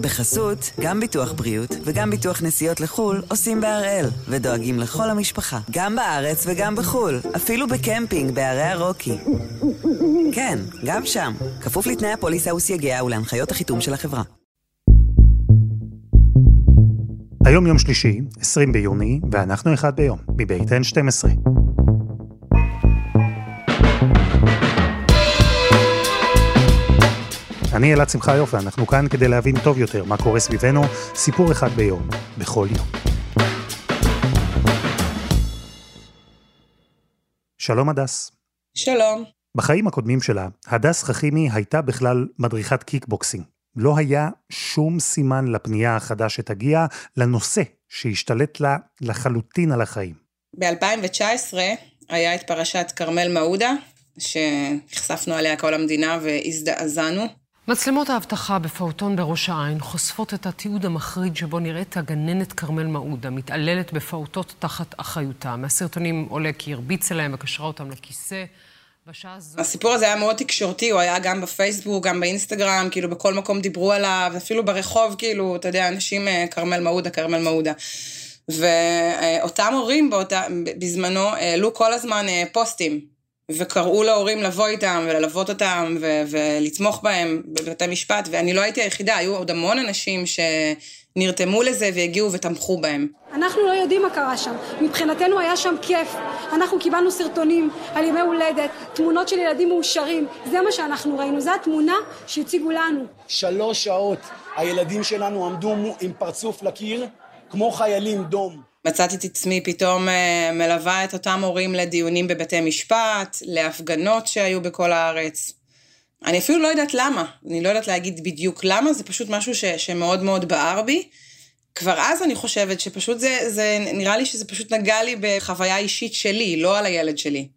בחסות, גם ביטוח בריאות וגם ביטוח נסיעות לחו"ל עושים בהראל, ודואגים לכל המשפחה, גם בארץ וגם בחו"ל, אפילו בקמפינג בערי הרוקי. כן, גם שם, כפוף לתנאי הפוליסה וסייגיה ולהנחיות החיתום של החברה. היום יום שלישי, 20 ביוני, ואנחנו אחד ביום, מבית N12. אני אלעד שמחיוף, ואנחנו כאן כדי להבין טוב יותר מה קורה סביבנו, סיפור אחד ביום, בכל יום. שלום הדס. שלום. בחיים הקודמים שלה, הדס חכימי הייתה בכלל מדריכת קיקבוקסינג. לא היה שום סימן לפנייה החדה שתגיע לנושא שהשתלט לה לחלוטין על החיים. ב-2019 היה את פרשת כרמל מעודה, שנחשפנו עליה כל המדינה והזדעזענו. מצלמות האבטחה בפעוטון בראש העין חושפות את התיעוד המחריד שבו נראית הגננת כרמל מעודה מתעללת בפעוטות תחת אחריותה. מהסרטונים עולה כי הרביצה להם וקשרה אותם לכיסא. הסיפור הזה היה מאוד תקשורתי, הוא היה גם בפייסבוק, גם באינסטגרם, כאילו בכל מקום דיברו עליו, אפילו ברחוב, כאילו, אתה יודע, אנשים, אה, כרמל מעודה, כרמל מעודה. ואותם הורים באותה, בזמנו העלו כל הזמן אה, פוסטים וקראו להורים לבוא איתם וללוות אותם ו- ולתמוך בהם בבתי משפט, ואני לא הייתי היחידה, היו עוד המון אנשים שנרתמו לזה והגיעו ותמכו בהם. אנחנו לא יודעים מה קרה שם. מבחינתנו היה שם כיף. אנחנו קיבלנו סרטונים על ימי הולדת, תמונות של ילדים מאושרים. זה מה שאנחנו ראינו, זו התמונה שהציגו לנו. שלוש שעות הילדים שלנו עמדו עם פרצוף לקיר, כמו חיילים דום. מצאתי את עצמי פתאום אה, מלווה את אותם הורים לדיונים בבתי משפט, להפגנות שהיו בכל הארץ. אני אפילו לא יודעת למה, אני לא יודעת להגיד בדיוק למה, זה פשוט משהו ש, שמאוד מאוד בער בי. כבר אז אני חושבת שפשוט זה, זה, נראה לי שזה פשוט נגע לי בחוויה אישית שלי, לא על הילד שלי.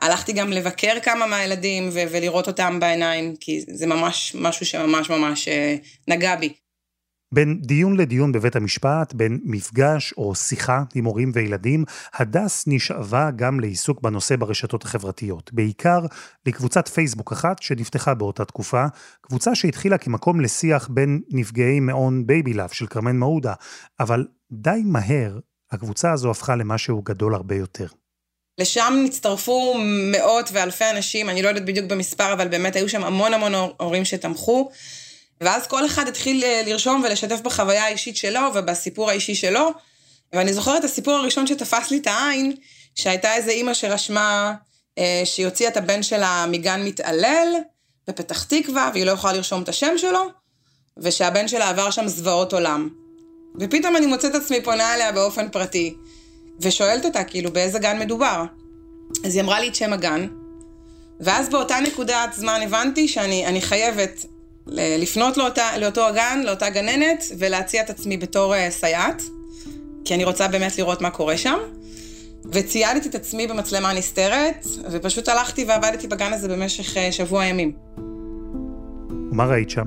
הלכתי גם לבקר כמה מהילדים ו- ולראות אותם בעיניים, כי זה ממש משהו שממש ממש אה, נגע בי. בין דיון לדיון בבית המשפט, בין מפגש או שיחה עם הורים וילדים, הדס נשאבה גם לעיסוק בנושא ברשתות החברתיות. בעיקר לקבוצת פייסבוק אחת שנפתחה באותה תקופה, קבוצה שהתחילה כמקום לשיח בין נפגעי מעון בייבי לאב של כרמל מעודה, אבל די מהר הקבוצה הזו הפכה למשהו גדול הרבה יותר. לשם נצטרפו מאות ואלפי אנשים, אני לא יודעת בדיוק במספר, אבל באמת היו שם המון המון הורים שתמכו. ואז כל אחד התחיל אה, לרשום ולשתף בחוויה האישית שלו ובסיפור האישי שלו. ואני זוכרת את הסיפור הראשון שתפס לי את העין, שהייתה איזה אימא שרשמה אה, שהיא הוציאה את הבן שלה מגן מתעלל בפתח תקווה, והיא לא יכולה לרשום את השם שלו, ושהבן שלה עבר שם זוועות עולם. ופתאום אני מוצאת את עצמי פונה אליה באופן פרטי, ושואלת אותה כאילו באיזה גן מדובר. אז היא אמרה לי את שם הגן, ואז באותה נקודת זמן הבנתי שאני חייבת לפנות לאותה, לאותו הגן, לאותה גננת, ולהציע את עצמי בתור uh, סייעת, כי אני רוצה באמת לראות מה קורה שם. וציידתי את עצמי במצלמה נסתרת, ופשוט הלכתי ועבדתי בגן הזה במשך uh, שבוע ימים. מה ראית שם?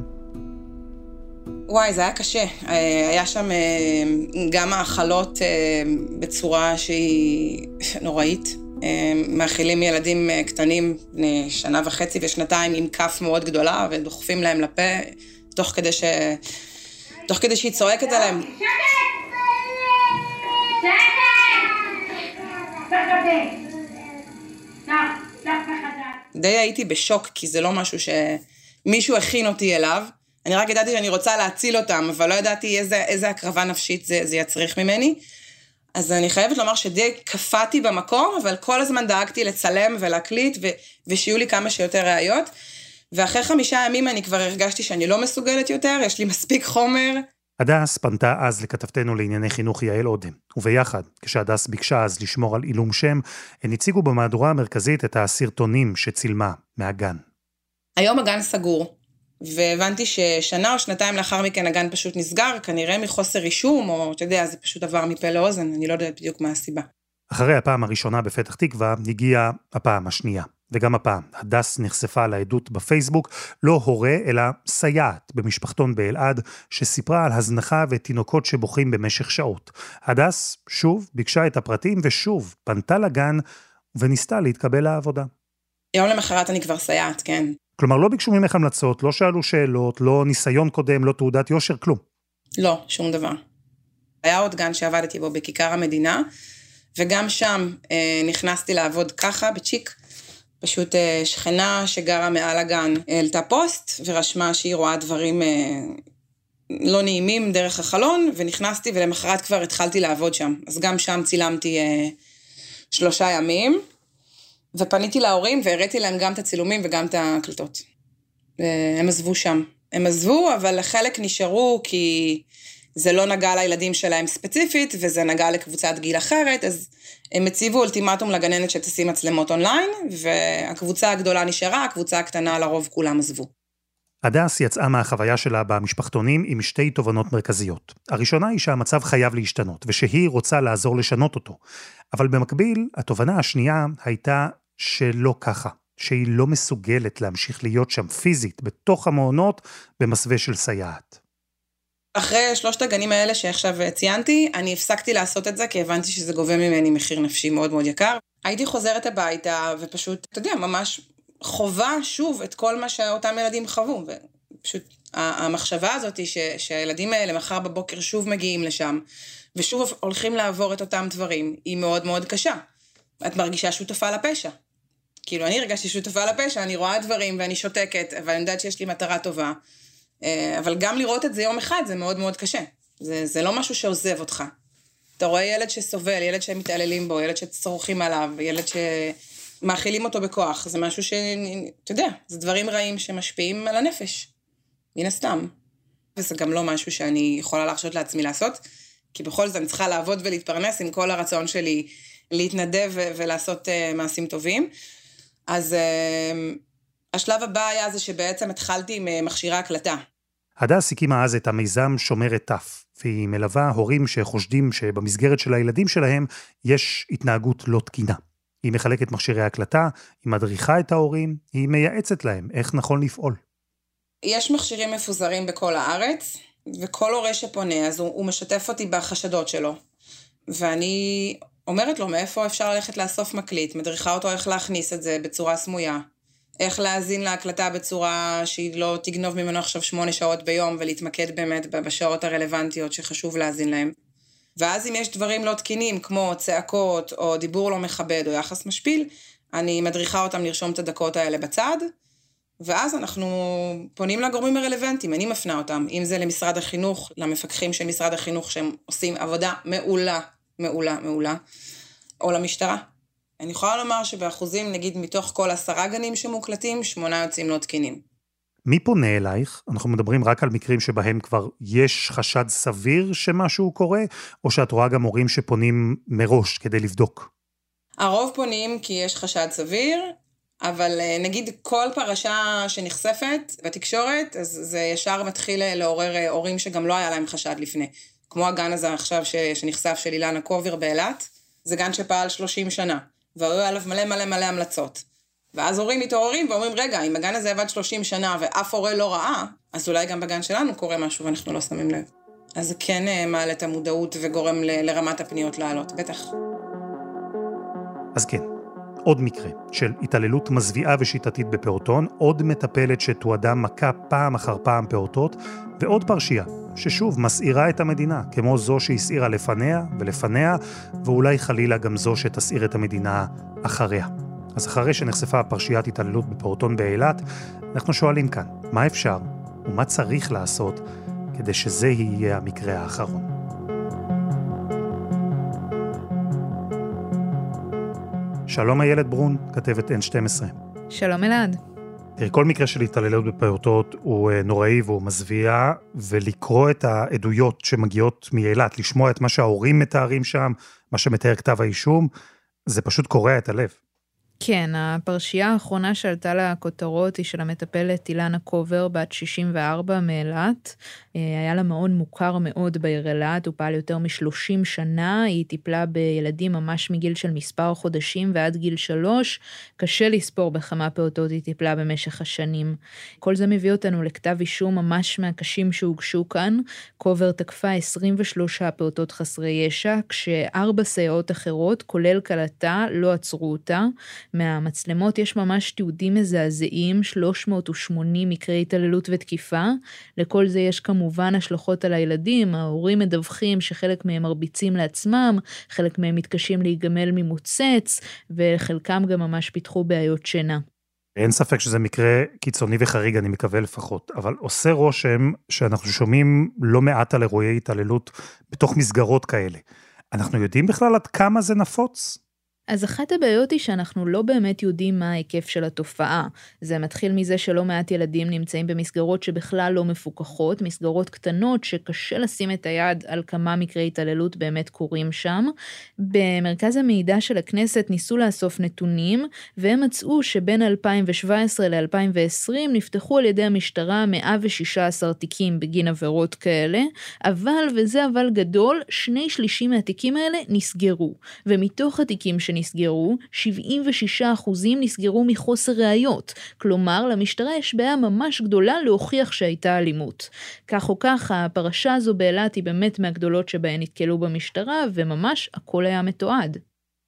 וואי, זה היה קשה. אה, היה שם גם האכלות בצורה שהיא נוראית. מאכילים ילדים אה, קטנים בני שנה וחצי ושנתיים עם כף מאוד גדולה ודוחפים להם לפה, תוך כדי ש... תוך כדי שהיא צועקת עליהם. די הייתי בשוק, כי זה לא משהו שמישהו הכין אותי אליו. אני רק ידעתי שאני רוצה להציל אותם, אבל לא ידעתי איזה, איזה הקרבה נפשית זה, זה יצריך ממני. אז אני חייבת לומר שדי קפאתי במקום, אבל כל הזמן דאגתי לצלם ולהקליט, ו- ושיהיו לי כמה שיותר ראיות. ואחרי חמישה ימים אני כבר הרגשתי שאני לא מסוגלת יותר, יש לי מספיק חומר. הדס פנתה אז לכתבתנו לענייני חינוך יעל אודם, וביחד, כשהדס ביקשה אז לשמור על עילום שם, הן הציגו במהדורה המרכזית את הסרטונים שצילמה מהגן. היום הגן סגור, והבנתי ששנה או שנתיים לאחר מכן הגן פשוט נסגר, כנראה מחוסר רישום, או אתה יודע, זה פשוט עבר מפה לאוזן, אני לא יודעת בדיוק מה הסיבה. אחרי הפעם הראשונה בפתח תקווה, הגיעה הפעם השנייה. וגם הפעם, הדס נחשפה לעדות בפייסבוק, לא הורה, אלא סייעת במשפחתון באלעד, שסיפרה על הזנחה ותינוקות שבוכים במשך שעות. הדס שוב ביקשה את הפרטים ושוב פנתה לגן וניסתה להתקבל לעבודה. יום למחרת אני כבר סייעת, כן. כלומר, לא ביקשו ממך המלצות, לא שאלו שאלות, לא ניסיון קודם, לא תעודת יושר, כלום. לא, שום דבר. היה עוד גן שעבדתי בו בכיכר המדינה, וגם שם אה, נכנסתי לעבוד ככה, בצ'יק. פשוט אה, שכנה שגרה מעל הגן העלתה פוסט ורשמה שהיא רואה דברים אה, לא נעימים דרך החלון, ונכנסתי ולמחרת כבר התחלתי לעבוד שם. אז גם שם צילמתי אה, שלושה ימים, ופניתי להורים והראיתי להם גם את הצילומים וגם את ההקלטות. הם עזבו שם. הם עזבו, אבל חלק נשארו כי זה לא נגע לילדים שלהם ספציפית, וזה נגע לקבוצת גיל אחרת, אז הם הציבו אולטימטום לגננת שתשים מצלמות אונליין, והקבוצה הגדולה נשארה, הקבוצה הקטנה לרוב כולם עזבו. הדס יצאה מהחוויה שלה במשפחתונים עם שתי תובנות מרכזיות. הראשונה היא שהמצב חייב להשתנות, ושהיא רוצה לעזור לשנות אותו. אבל במקביל, התובנה השנייה הייתה שלא ככה, שהיא לא מסוגלת להמשיך להיות שם פיזית, בתוך המעונות, במסווה של סייעת. אחרי שלושת הגנים האלה שעכשיו ציינתי, אני הפסקתי לעשות את זה כי הבנתי שזה גובה ממני מחיר נפשי מאוד מאוד יקר. הייתי חוזרת הביתה ופשוט, אתה יודע, ממש חווה שוב את כל מה שאותם ילדים חוו. ופשוט המחשבה הזאת ש, שהילדים האלה מחר בבוקר שוב מגיעים לשם, ושוב הולכים לעבור את אותם דברים, היא מאוד מאוד קשה. את מרגישה שותפה לפשע. כאילו, אני הרגשתי שותפה לפשע, אני רואה דברים ואני שותקת, אבל אני יודעת שיש לי מטרה טובה. אה, אבל גם לראות את זה יום אחד זה מאוד מאוד קשה. זה, זה לא משהו שעוזב אותך. אתה רואה ילד שסובל, ילד שמתעללים בו, ילד שצורכים עליו, ילד שמאכילים אותו בכוח. זה משהו ש... אתה יודע, זה דברים רעים שמשפיעים על הנפש, מן הסתם. וזה גם לא משהו שאני יכולה להרשות לעצמי לעשות, כי בכל זאת אני צריכה לעבוד ולהתפרנס עם כל הרצון שלי להתנדב ולעשות uh, מעשים טובים. אז uh, השלב הבא היה זה שבעצם התחלתי עם uh, מכשירי הקלטה. הדס הקימה אז את המיזם שומרת תף, והיא מלווה הורים שחושדים שבמסגרת של הילדים שלהם יש התנהגות לא תקינה. היא מחלקת מכשירי הקלטה, היא מדריכה את ההורים, היא מייעצת להם איך נכון לפעול. יש מכשירים מפוזרים בכל הארץ, וכל הורה שפונה, אז הוא, הוא משתף אותי בחשדות שלו. ואני אומרת לו מאיפה אפשר ללכת לאסוף מקליט, מדריכה אותו איך להכניס את זה בצורה סמויה. איך להאזין להקלטה בצורה שהיא לא תגנוב ממנו עכשיו שמונה שעות ביום ולהתמקד באמת בשעות הרלוונטיות שחשוב להאזין להם. ואז אם יש דברים לא תקינים כמו צעקות או דיבור לא מכבד או יחס משפיל, אני מדריכה אותם לרשום את הדקות האלה בצד, ואז אנחנו פונים לגורמים הרלוונטיים, אני מפנה אותם, אם זה למשרד החינוך, למפקחים של משרד החינוך שהם עושים עבודה מעולה, מעולה, מעולה, או למשטרה. אני יכולה לומר שבאחוזים, נגיד מתוך כל עשרה גנים שמוקלטים, שמונה יוצאים לא תקינים. מי פונה אלייך? אנחנו מדברים רק על מקרים שבהם כבר יש חשד סביר שמשהו קורה, או שאת רואה גם הורים שפונים מראש כדי לבדוק? הרוב פונים כי יש חשד סביר, אבל אה, נגיד כל פרשה שנחשפת בתקשורת, אז זה ישר מתחיל אה, לעורר אה, הורים שגם לא היה להם חשד לפני. כמו הגן הזה עכשיו שנחשף של אילנה קובר באילת, זה גן שפעל 30 שנה. והיו עליו מלא מלא מלא המלצות. ואז הורים מתעוררים ואומרים, רגע, אם הגן הזה עבד 30 שנה ואף הורה לא ראה, אז אולי גם בגן שלנו קורה משהו ואנחנו לא שמים לב. אז זה כן אה, מעלה את המודעות וגורם ל- לרמת הפניות לעלות, בטח. אז כן, עוד מקרה של התעללות מזוויעה ושיטתית בפעוטון, עוד מטפלת שתועדה מכה פעם אחר פעם פעוטות, ועוד פרשייה ששוב מסעירה את המדינה, כמו זו שהסעירה לפניה ולפניה, ואולי חלילה גם זו שתסעיר את המדינה אחריה. אז אחרי שנחשפה פרשיית התעללות בפעוטון באילת, אנחנו שואלים כאן, מה אפשר ומה צריך לעשות כדי שזה יהיה המקרה האחרון. שלום איילת ברון, כתבת N12. שלום אלעד. תראי, כל מקרה של התעללות בפעוטות הוא אה, נוראי והוא מזוויע, ולקרוא את העדויות שמגיעות מאילת, לשמוע את מה שההורים מתארים שם, מה שמתאר כתב האישום, זה פשוט קורע את הלב. כן, הפרשייה האחרונה שעלתה לכותרות היא של המטפלת אילנה קובר, בת 64 מאילת. אה, היה לה מעון מוכר מאוד בעיר אילת, הוא פעל יותר מ-30 שנה, היא טיפלה בילדים ממש מגיל של מספר חודשים ועד גיל שלוש. קשה לספור בכמה פעוטות היא טיפלה במשך השנים. כל זה מביא אותנו לכתב אישום ממש מהקשים שהוגשו כאן. קובר תקפה 23 פעוטות חסרי ישע, כשארבע סייעות אחרות, כולל כלתה, לא עצרו אותה. מהמצלמות יש ממש תיעודים מזעזעים, 380 מקרי התעללות ותקיפה. לכל זה יש כמובן השלכות על הילדים, ההורים מדווחים שחלק מהם מרביצים לעצמם, חלק מהם מתקשים להיגמל ממוצץ, וחלקם גם ממש פיתחו בעיות שינה. אין ספק שזה מקרה קיצוני וחריג, אני מקווה לפחות, אבל עושה רושם שאנחנו שומעים לא מעט על אירועי התעללות בתוך מסגרות כאלה. אנחנו יודעים בכלל עד כמה זה נפוץ? אז אחת הבעיות היא שאנחנו לא באמת יודעים מה ההיקף של התופעה. זה מתחיל מזה שלא מעט ילדים נמצאים במסגרות שבכלל לא מפוקחות, מסגרות קטנות שקשה לשים את היד על כמה מקרי התעללות באמת קורים שם. במרכז המידע של הכנסת ניסו לאסוף נתונים, והם מצאו שבין 2017 ל-2020 נפתחו על ידי המשטרה 116 תיקים בגין עבירות כאלה, אבל, וזה אבל גדול, שני שלישים מהתיקים האלה נסגרו. ומתוך התיקים שנסגרו, שנסגרו, 76% נסגרו מחוסר ראיות. כלומר, למשטרה יש בעיה ממש גדולה להוכיח שהייתה אלימות. כך או כך, הפרשה הזו באילת היא באמת מהגדולות שבהן נתקלו במשטרה, וממש הכל היה מתועד.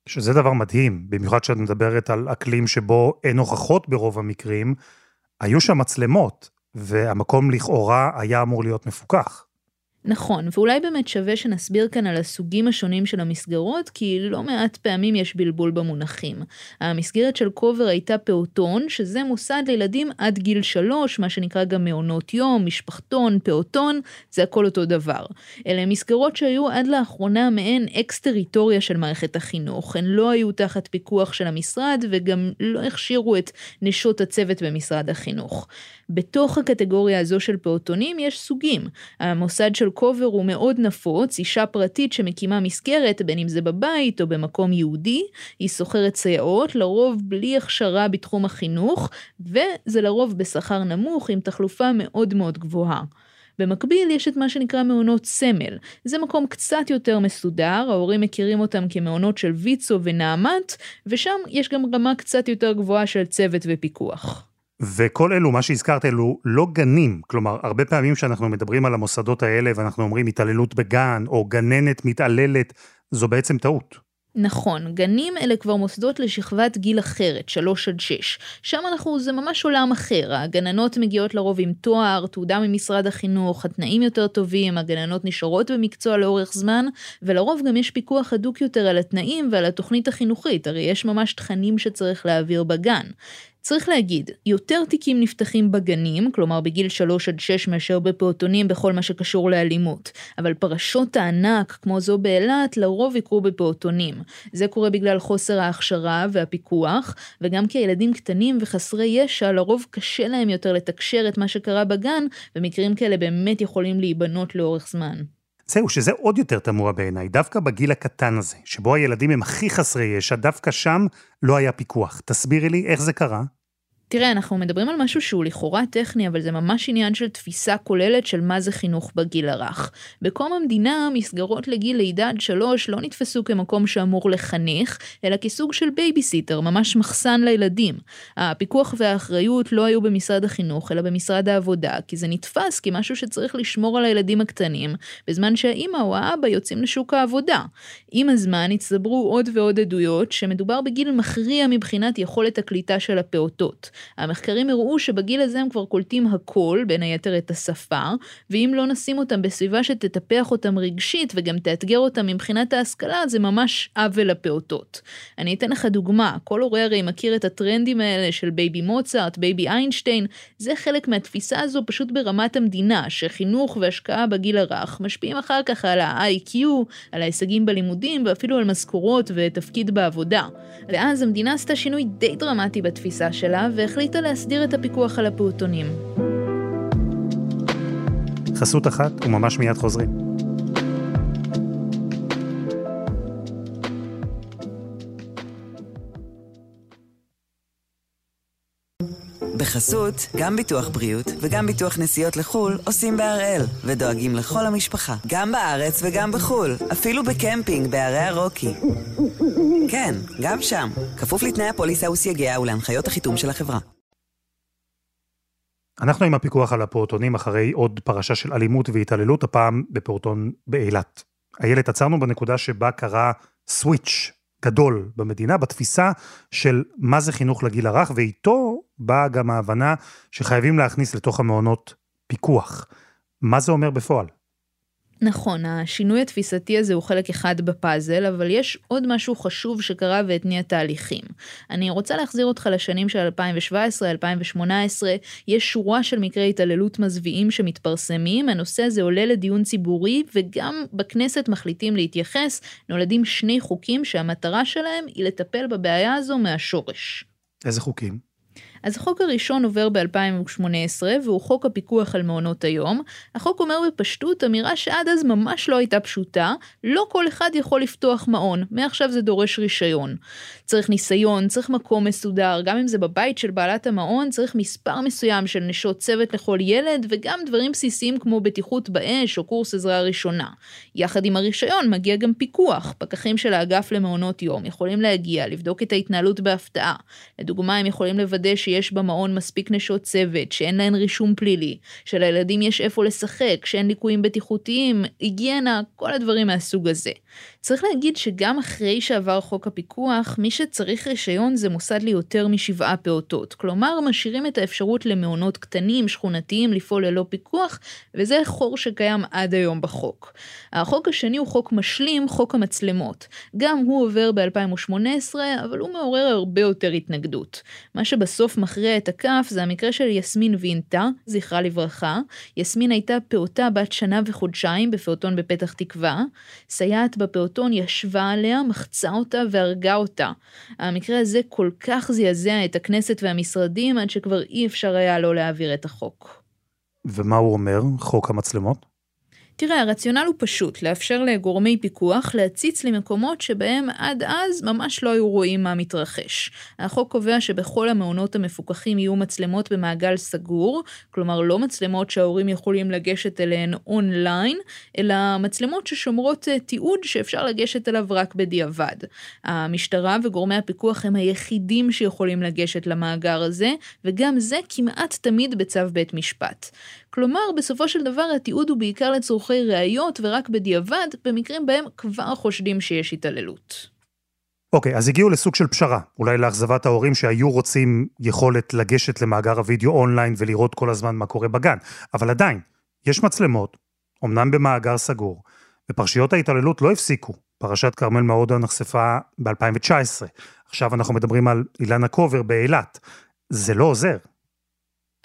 שזה דבר מדהים, במיוחד כשאת מדברת על אקלים שבו אין הוכחות ברוב המקרים, היו שם מצלמות, והמקום לכאורה היה אמור להיות מפוקח. נכון, ואולי באמת שווה שנסביר כאן על הסוגים השונים של המסגרות, כי לא מעט פעמים יש בלבול במונחים. המסגרת של קובר הייתה פעוטון, שזה מוסד לילדים עד גיל שלוש, מה שנקרא גם מעונות יום, משפחתון, פעוטון, זה הכל אותו דבר. אלה מסגרות שהיו עד לאחרונה מעין אקס-טריטוריה של מערכת החינוך. הן לא היו תחת פיקוח של המשרד, וגם לא הכשירו את נשות הצוות במשרד החינוך. בתוך הקטגוריה הזו של פעוטונים יש סוגים. המוסד של קובר הוא מאוד נפוץ, אישה פרטית שמקימה מסגרת, בין אם זה בבית או במקום ייעודי, היא שוכרת סייעות, לרוב בלי הכשרה בתחום החינוך, וזה לרוב בשכר נמוך עם תחלופה מאוד מאוד גבוהה. במקביל יש את מה שנקרא מעונות סמל. זה מקום קצת יותר מסודר, ההורים מכירים אותם כמעונות של ויצו ונעמת, ושם יש גם רמה קצת יותר גבוהה של צוות ופיקוח. וכל אלו, מה שהזכרת, אלו לא גנים. כלומר, הרבה פעמים כשאנחנו מדברים על המוסדות האלה ואנחנו אומרים התעללות בגן, או גננת מתעללת, זו בעצם טעות. נכון, גנים אלה כבר מוסדות לשכבת גיל אחרת, 3 עד 6. שם אנחנו, זה ממש עולם אחר. הגננות מגיעות לרוב עם תואר, תעודה ממשרד החינוך, התנאים יותר טובים, הגננות נשארות במקצוע לאורך זמן, ולרוב גם יש פיקוח הדוק יותר על התנאים ועל התוכנית החינוכית, הרי יש ממש תכנים שצריך להעביר בגן. צריך להגיד, יותר תיקים נפתחים בגנים, כלומר בגיל 3 עד 6 מאשר בפעוטונים בכל מה שקשור לאלימות, אבל פרשות הענק, כמו זו באילת, לרוב יקרו בפעוטונים. זה קורה בגלל חוסר ההכשרה והפיקוח, וגם כי הילדים קטנים וחסרי ישע, לרוב קשה להם יותר לתקשר את מה שקרה בגן, ומקרים כאלה באמת יכולים להיבנות לאורך זמן. זהו, שזה עוד יותר תמוה בעיניי, דווקא בגיל הקטן הזה, שבו הילדים הם הכי חסרי ישע, דווקא שם לא היה פיקוח. תסבירי לי איך זה קרה. תראה, אנחנו מדברים על משהו שהוא לכאורה טכני, אבל זה ממש עניין של תפיסה כוללת של מה זה חינוך בגיל הרך. בקום המדינה, מסגרות לגיל לידה עד שלוש לא נתפסו כמקום שאמור לחנך, אלא כסוג של בייביסיטר, ממש מחסן לילדים. הפיקוח והאחריות לא היו במשרד החינוך, אלא במשרד העבודה, כי זה נתפס כמשהו שצריך לשמור על הילדים הקטנים, בזמן שהאימא או האבא יוצאים לשוק העבודה. עם הזמן הצטברו עוד ועוד עדויות שמדובר בגיל מכריע מבחינת יכולת הקליטה של הפעוטות. המחקרים הראו שבגיל הזה הם כבר קולטים הכל, בין היתר את השפה, ואם לא נשים אותם בסביבה שתטפח אותם רגשית וגם תאתגר אותם מבחינת ההשכלה, זה ממש עוול לפעוטות. אני אתן לך דוגמה, כל הורה הרי מכיר את הטרנדים האלה של בייבי מוצרט, בייבי איינשטיין, זה חלק מהתפיסה הזו פשוט ברמת המדינה, שחינוך והשקעה בגיל הרך משפיעים אחר כך על ה-IQ, על ההישגים בלימודים ואפילו על משכורות ותפקיד בעבודה. ואז המדינה עשתה שינוי די דרמטי בתפיסה שלה, והחליטה להסדיר את הפיקוח על הפעוטונים. חסות אחת וממש מיד חוזרים. בחסות, גם ביטוח בריאות וגם ביטוח נסיעות לחו"ל עושים בהראל, ודואגים לכל המשפחה, גם בארץ וגם בחו"ל, אפילו בקמפינג בערי הרוקי. כן, גם שם, כפוף לתנאי הפוליסה וסייגיה ולהנחיות החיתום של החברה. אנחנו עם הפיקוח על הפעוטונים אחרי עוד פרשה של אלימות והתעללות, הפעם בפעוטון באילת. איילת, עצרנו בנקודה שבה קרה סוויץ' גדול במדינה, בתפיסה של מה זה חינוך לגיל הרך, ואיתו באה גם ההבנה שחייבים להכניס לתוך המעונות פיקוח. מה זה אומר בפועל? נכון, השינוי התפיסתי הזה הוא חלק אחד בפאזל, אבל יש עוד משהו חשוב שקרה והתניע תהליכים. אני רוצה להחזיר אותך לשנים של 2017-2018, יש שורה של מקרי התעללות מזוויעים שמתפרסמים, הנושא הזה עולה לדיון ציבורי, וגם בכנסת מחליטים להתייחס, נולדים שני חוקים שהמטרה שלהם היא לטפל בבעיה הזו מהשורש. איזה חוקים? אז החוק הראשון עובר ב-2018, והוא חוק הפיקוח על מעונות היום. החוק אומר בפשטות אמירה שעד אז ממש לא הייתה פשוטה, לא כל אחד יכול לפתוח מעון, מעכשיו זה דורש רישיון. צריך ניסיון, צריך מקום מסודר, גם אם זה בבית של בעלת המעון, צריך מספר מסוים של נשות צוות לכל ילד, וגם דברים בסיסיים כמו בטיחות באש או קורס עזרה ראשונה. יחד עם הרישיון מגיע גם פיקוח, פקחים של האגף למעונות יום יכולים להגיע, לבדוק את ההתנהלות בהפתעה. לדוגמה, הם יכולים לוודא שיש במעון מספיק נשות צוות, שאין להן רישום פלילי, שלילדים יש איפה לשחק, שאין ליקויים בטיחותיים, היגיינה, כל הדברים מהסוג הזה. צריך להגיד שגם אחרי שעבר חוק הפיקוח, מי שצריך רישיון זה מוסד ליותר משבעה פעוטות. כלומר, משאירים את האפשרות למעונות קטנים, שכונתיים, לפעול ללא פיקוח, וזה חור שקיים עד היום בחוק. החוק השני הוא חוק משלים, חוק המצלמות. גם הוא עובר ב-2018, אבל הוא מעורר הרבה יותר התנגדות. מה שבסוף מכריע את הכף זה המקרה של יסמין וינטה, זכרה לברכה. יסמין הייתה פעוטה בת שנה וחודשיים בפעוטון בפתח תקווה. סייעת בפעוטון ישבה עליה, מחצה אותה והרגה אותה. המקרה הזה כל כך זעזע את הכנסת והמשרדים עד שכבר אי אפשר היה לא להעביר את החוק. ומה הוא אומר, חוק המצלמות? תראה, הרציונל הוא פשוט, לאפשר לגורמי פיקוח להציץ למקומות שבהם עד אז ממש לא היו רואים מה מתרחש. החוק קובע שבכל המעונות המפוקחים יהיו מצלמות במעגל סגור, כלומר לא מצלמות שההורים יכולים לגשת אליהן אונליין, אלא מצלמות ששומרות אה, תיעוד שאפשר לגשת אליו רק בדיעבד. המשטרה וגורמי הפיקוח הם היחידים שיכולים לגשת למאגר הזה, וגם זה כמעט תמיד בצו בית משפט. כלומר, בסופו של דבר התיעוד הוא בעיקר לצורכי ראיות ורק בדיעבד, במקרים בהם כבר חושדים שיש התעללות. אוקיי, okay, אז הגיעו לסוג של פשרה, אולי לאכזבת ההורים שהיו רוצים יכולת לגשת למאגר הוידאו אונליין ולראות כל הזמן מה קורה בגן, אבל עדיין, יש מצלמות, אמנם במאגר סגור, ופרשיות ההתעללות לא הפסיקו. פרשת כרמל מעודה נחשפה ב-2019. עכשיו אנחנו מדברים על אילנה קובר באילת. זה לא עוזר.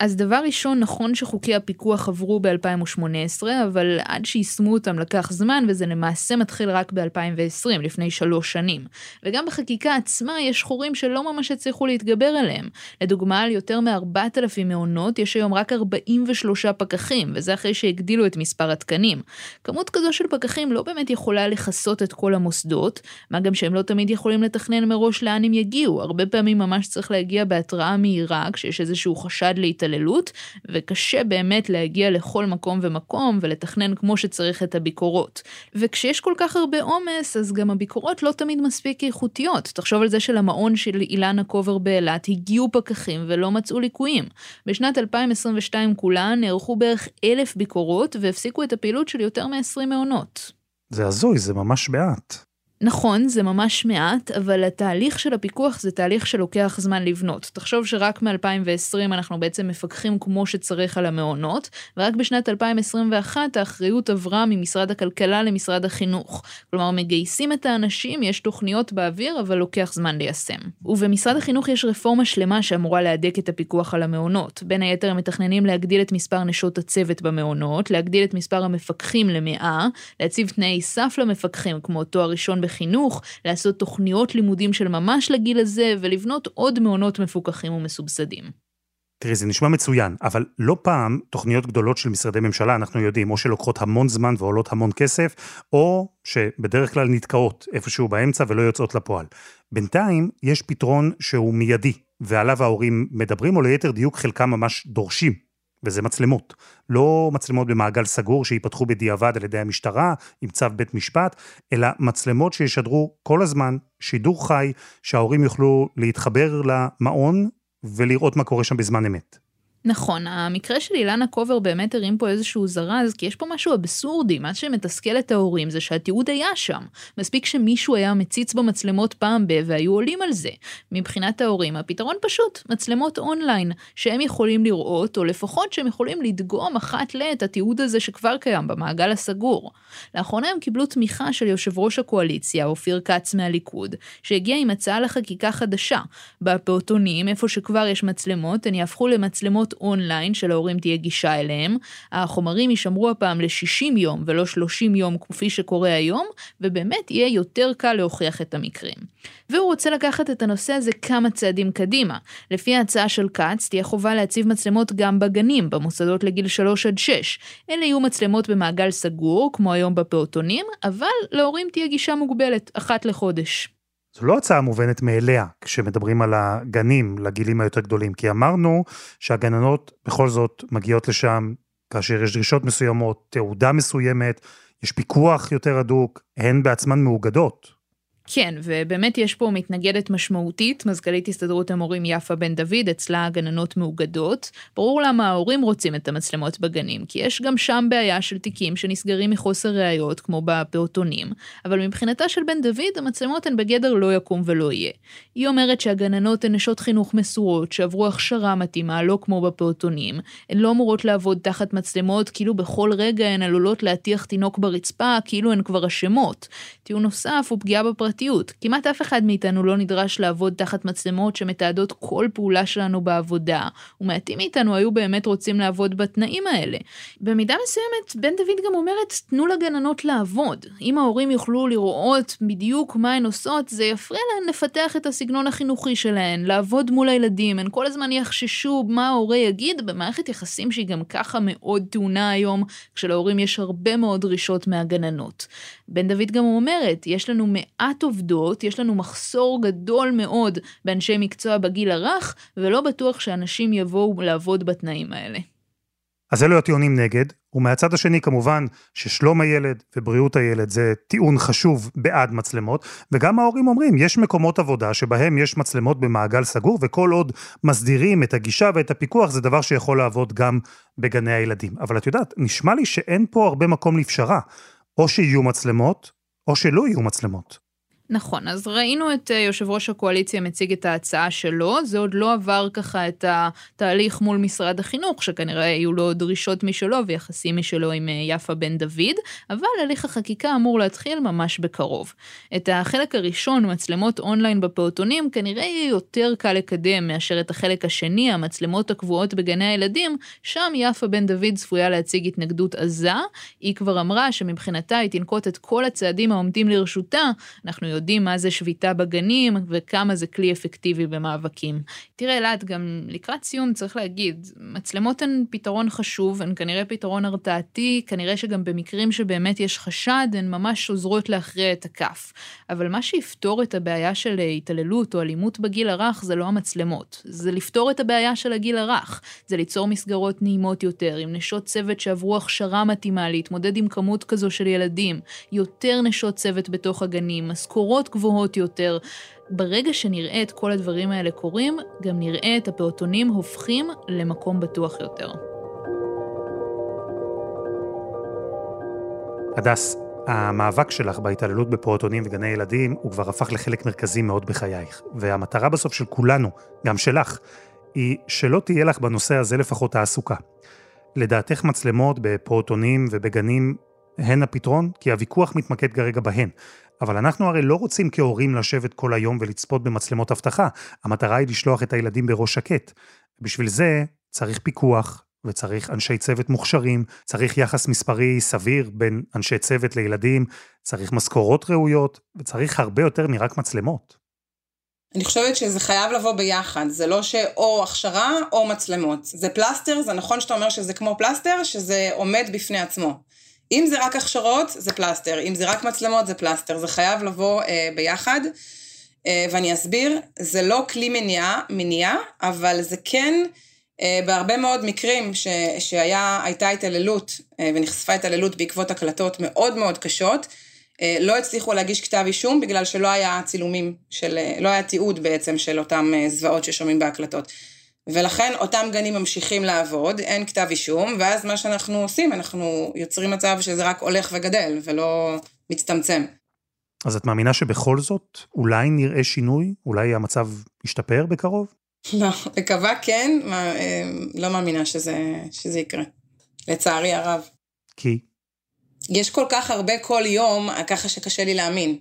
אז דבר ראשון, נכון שחוקי הפיקוח עברו ב-2018, אבל עד שיישמו אותם לקח זמן, וזה למעשה מתחיל רק ב-2020, לפני שלוש שנים. וגם בחקיקה עצמה יש חורים שלא ממש הצליחו להתגבר עליהם. לדוגמה, על יותר מ-4,000 מעונות יש היום רק 43 פקחים, וזה אחרי שהגדילו את מספר התקנים. כמות כזו של פקחים לא באמת יכולה לכסות את כל המוסדות, מה גם שהם לא תמיד יכולים לתכנן מראש לאן הם יגיעו. הרבה פעמים ממש צריך להגיע בהתראה מהירה, כשיש איזשהו חשד להתעללות. התעללות, וקשה באמת להגיע לכל מקום ומקום ולתכנן כמו שצריך את הביקורות. וכשיש כל כך הרבה עומס, אז גם הביקורות לא תמיד מספיק איכותיות. תחשוב על זה שלמעון של אילנה קובר באילת הגיעו פקחים ולא מצאו ליקויים. בשנת 2022 כולה נערכו בערך אלף ביקורות והפסיקו את הפעילות של יותר מ-20 מעונות. זה הזוי, זה ממש מעט. נכון, זה ממש מעט, אבל התהליך של הפיקוח זה תהליך שלוקח זמן לבנות. תחשוב שרק מ-2020 אנחנו בעצם מפקחים כמו שצריך על המעונות, ורק בשנת 2021 האחריות עברה ממשרד הכלכלה למשרד החינוך. כלומר, מגייסים את האנשים, יש תוכניות באוויר, אבל לוקח זמן ליישם. ובמשרד החינוך יש רפורמה שלמה שאמורה להדק את הפיקוח על המעונות. בין היתר הם מתכננים להגדיל את מספר נשות הצוות במעונות, להגדיל את מספר המפקחים למאה, להציב תנאי סף למפקחים כמו תואר ראשון בחינוך, לעשות תוכניות לימודים של ממש לגיל הזה, ולבנות עוד מעונות מפוקחים ומסובסדים. תראי, זה נשמע מצוין, אבל לא פעם תוכניות גדולות של משרדי ממשלה, אנחנו יודעים, או שלוקחות המון זמן ועולות המון כסף, או שבדרך כלל נתקעות איפשהו באמצע ולא יוצאות לפועל. בינתיים יש פתרון שהוא מיידי, ועליו ההורים מדברים, או ליתר דיוק חלקם ממש דורשים וזה מצלמות. לא מצלמות במעגל סגור שייפתחו בדיעבד על ידי המשטרה עם צו בית משפט, אלא מצלמות שישדרו כל הזמן שידור חי, שההורים יוכלו להתחבר למעון ולראות מה קורה שם בזמן אמת. נכון, המקרה של אילנה קובר באמת הרים פה איזשהו זרז, כי יש פה משהו אבסורדי, מה שמתסכל את ההורים זה שהתיעוד היה שם. מספיק שמישהו היה מציץ במצלמות פעם ב... והיו עולים על זה. מבחינת ההורים, הפתרון פשוט, מצלמות אונליין, שהם יכולים לראות, או לפחות שהם יכולים לדגום אחת לעת התיעוד הזה שכבר קיים במעגל הסגור. לאחרונה הם קיבלו תמיכה של יושב ראש הקואליציה, אופיר כץ מהליכוד, שהגיע עם הצעה לחקיקה חדשה. בפעוטונים, איפה שכבר יש מצלמות, הן יהפכו למצלמות אונליין שלהורים תהיה גישה אליהם. החומרים יישמרו הפעם ל-60 יום ולא 30 יום כפי שקורה היום, ובאמת יהיה יותר קל להוכיח את המקרים. והוא רוצה לקחת את הנושא הזה כמה צעדים קדימה. לפי ההצעה של כץ, תהיה חובה להציב מצלמות גם בגנים, במוסדות לגיל 3 עד 6. אלה יהיו מצלמות במעגל סגור, כמו היום בפעוטונים, אבל להורים תהיה גישה מוגבלת, אחת לחודש. זו לא הצעה מובנת מאליה כשמדברים על הגנים לגילים היותר גדולים, כי אמרנו שהגננות בכל זאת מגיעות לשם כאשר יש דרישות מסוימות, תעודה מסוימת, יש פיקוח יותר הדוק, הן בעצמן מאוגדות. כן, ובאמת יש פה מתנגדת משמעותית, מזכ"לית הסתדרות המורים יפה בן דוד, אצלה הגננות מאוגדות. ברור למה ההורים רוצים את המצלמות בגנים, כי יש גם שם בעיה של תיקים שנסגרים מחוסר ראיות, כמו בפעוטונים, אבל מבחינתה של בן דוד, המצלמות הן בגדר לא יקום ולא יהיה. היא אומרת שהגננות הן נשות חינוך מסורות, שעברו הכשרה מתאימה, לא כמו בפעוטונים. הן לא אמורות לעבוד תחת מצלמות, כאילו בכל רגע הן עלולות להטיח תינוק ברצפה, כאילו הן כבר אשמות. טיעון נוסף הוא פגיעה בפרט פרטיות. כמעט אף אחד מאיתנו לא נדרש לעבוד תחת מצלמות שמתעדות כל פעולה שלנו בעבודה, ומעטים מאיתנו היו באמת רוצים לעבוד בתנאים האלה. במידה מסוימת, בן דוד גם אומרת, תנו לגננות לעבוד. אם ההורים יוכלו לראות בדיוק מה הן עושות, זה יפריע להן לפתח את הסגנון החינוכי שלהן, לעבוד מול הילדים, הן כל הזמן יחששו מה ההורה יגיד במערכת יחסים שהיא גם ככה מאוד טעונה היום, כשלהורים יש הרבה מאוד דרישות מהגננות. בן דוד גם אומרת, יש לנו מעט עובדות, יש לנו מחסור גדול מאוד באנשי מקצוע בגיל הרך, ולא בטוח שאנשים יבואו לעבוד בתנאים האלה. אז אלו הטיעונים נגד, ומהצד השני כמובן ששלום הילד ובריאות הילד זה טיעון חשוב בעד מצלמות, וגם ההורים אומרים, יש מקומות עבודה שבהם יש מצלמות במעגל סגור, וכל עוד מסדירים את הגישה ואת הפיקוח, זה דבר שיכול לעבוד גם בגני הילדים. אבל את יודעת, נשמע לי שאין פה הרבה מקום לפשרה. או שיהיו מצלמות, או שלא יהיו מצלמות. נכון, אז ראינו את אה, יושב ראש הקואליציה מציג את ההצעה שלו, זה עוד לא עבר ככה את התהליך מול משרד החינוך, שכנראה היו לו דרישות משלו ויחסים משלו עם אה, יפה בן דוד, אבל הליך החקיקה אמור להתחיל ממש בקרוב. את החלק הראשון, מצלמות אונליין בפעוטונים, כנראה יהיה יותר קל לקדם מאשר את החלק השני, המצלמות הקבועות בגני הילדים, שם יפה בן דוד צפויה להציג התנגדות עזה. היא כבר אמרה שמבחינתה היא תנקוט את כל הצעדים העומדים לרשותה, אנחנו יודעים מה זה שביתה בגנים וכמה זה כלי אפקטיבי במאבקים. תראה אלעד, גם לקראת סיום צריך להגיד, מצלמות הן פתרון חשוב, הן כנראה פתרון הרתעתי, כנראה שגם במקרים שבאמת יש חשד, הן ממש עוזרות להכריע את הכף. אבל מה שיפתור את הבעיה של התעללות או אלימות בגיל הרך זה לא המצלמות, זה לפתור את הבעיה של הגיל הרך, זה ליצור מסגרות נעימות יותר, עם נשות צוות שעברו הכשרה מתאימה להתמודד עם כמות כזו של ילדים, יותר נשות צוות בתוך הגנים, משכורות משכורות גבוהות יותר. ברגע שנראה את כל הדברים האלה קורים, גם נראה את הפעוטונים הופכים למקום בטוח יותר. הדס, המאבק שלך בהתעללות בפעוטונים וגני ילדים הוא כבר הפך לחלק מרכזי מאוד בחייך. והמטרה בסוף של כולנו, גם שלך, היא שלא תהיה לך בנושא הזה לפחות תעסוקה. לדעתך מצלמות בפעוטונים ובגנים הן הפתרון? כי הוויכוח מתמקד כרגע בהן. אבל אנחנו הרי לא רוצים כהורים לשבת כל היום ולצפות במצלמות אבטחה. המטרה היא לשלוח את הילדים בראש שקט. בשביל זה צריך פיקוח, וצריך אנשי צוות מוכשרים, צריך יחס מספרי סביר בין אנשי צוות לילדים, צריך משכורות ראויות, וצריך הרבה יותר מרק מצלמות. אני חושבת שזה חייב לבוא ביחד, זה לא שאו הכשרה או מצלמות. זה פלסטר, זה נכון שאתה אומר שזה כמו פלסטר, שזה עומד בפני עצמו. אם זה רק הכשרות, זה פלסטר, אם זה רק מצלמות, זה פלסטר, זה חייב לבוא אה, ביחד. אה, ואני אסביר, זה לא כלי מניעה, מניעה, אבל זה כן, אה, בהרבה מאוד מקרים ש, שהייתה התעללות אה, ונחשפה התעללות בעקבות הקלטות מאוד מאוד קשות, אה, לא הצליחו להגיש כתב אישום בגלל שלא היה צילומים של, אה, לא היה תיעוד בעצם של אותם אה, זוועות ששומעים בהקלטות. ולכן אותם גנים ממשיכים לעבוד, אין כתב אישום, ואז מה שאנחנו עושים, אנחנו יוצרים מצב שזה רק הולך וגדל, ולא מצטמצם. אז את מאמינה שבכל זאת אולי נראה שינוי? אולי המצב ישתפר בקרוב? לא, מקווה כן, מה, אה, לא מאמינה שזה, שזה יקרה. לצערי הרב. כי? יש כל כך הרבה כל יום, ככה שקשה לי להאמין.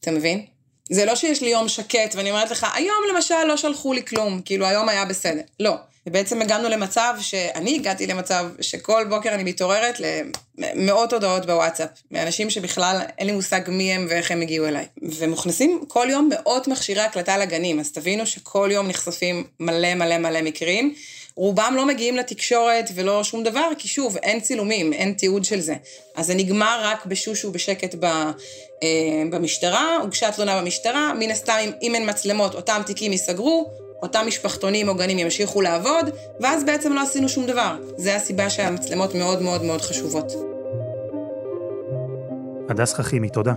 אתה מבין? זה לא שיש לי יום שקט ואני אומרת לך, היום למשל לא שלחו לי כלום, כאילו היום היה בסדר. לא. ובעצם הגענו למצב שאני הגעתי למצב שכל בוקר אני מתעוררת למאות הודעות בוואטסאפ, מאנשים שבכלל אין לי מושג מי הם ואיך הם הגיעו אליי. ומוכנסים כל יום מאות מכשירי הקלטה לגנים, אז תבינו שכל יום נחשפים מלא מלא מלא מקרים. רובם לא מגיעים לתקשורת ולא שום דבר, כי שוב, אין צילומים, אין תיעוד של זה. אז זה נגמר רק בשושו בשקט ב, אה, במשטרה, הוגשה תלונה במשטרה, מן הסתם אם, אם אין מצלמות, אותם תיקים ייסגרו, אותם משפחתונים או גנים ימשיכו לעבוד, ואז בעצם לא עשינו שום דבר. זה הסיבה שהמצלמות מאוד מאוד מאוד חשובות. הדס חכימי, תודה.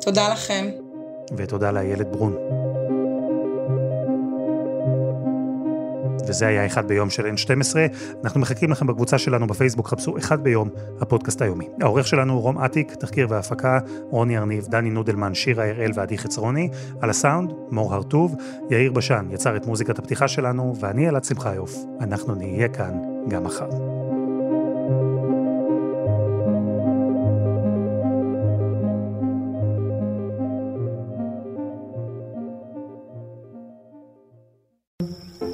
תודה לכם. ותודה לאיילת ברון. וזה היה אחד ביום של N12. אנחנו מחכים לכם בקבוצה שלנו בפייסבוק, חפשו אחד ביום, הפודקאסט היומי. העורך שלנו הוא רום אטיק, תחקיר והפקה, רוני ארניב, דני נודלמן, שירה הראל ועדי חצרוני. על הסאונד, מור הרטוב, יאיר בשן יצר את מוזיקת הפתיחה שלנו, ואני אלעד שמחיוף. אנחנו נהיה כאן גם מחר.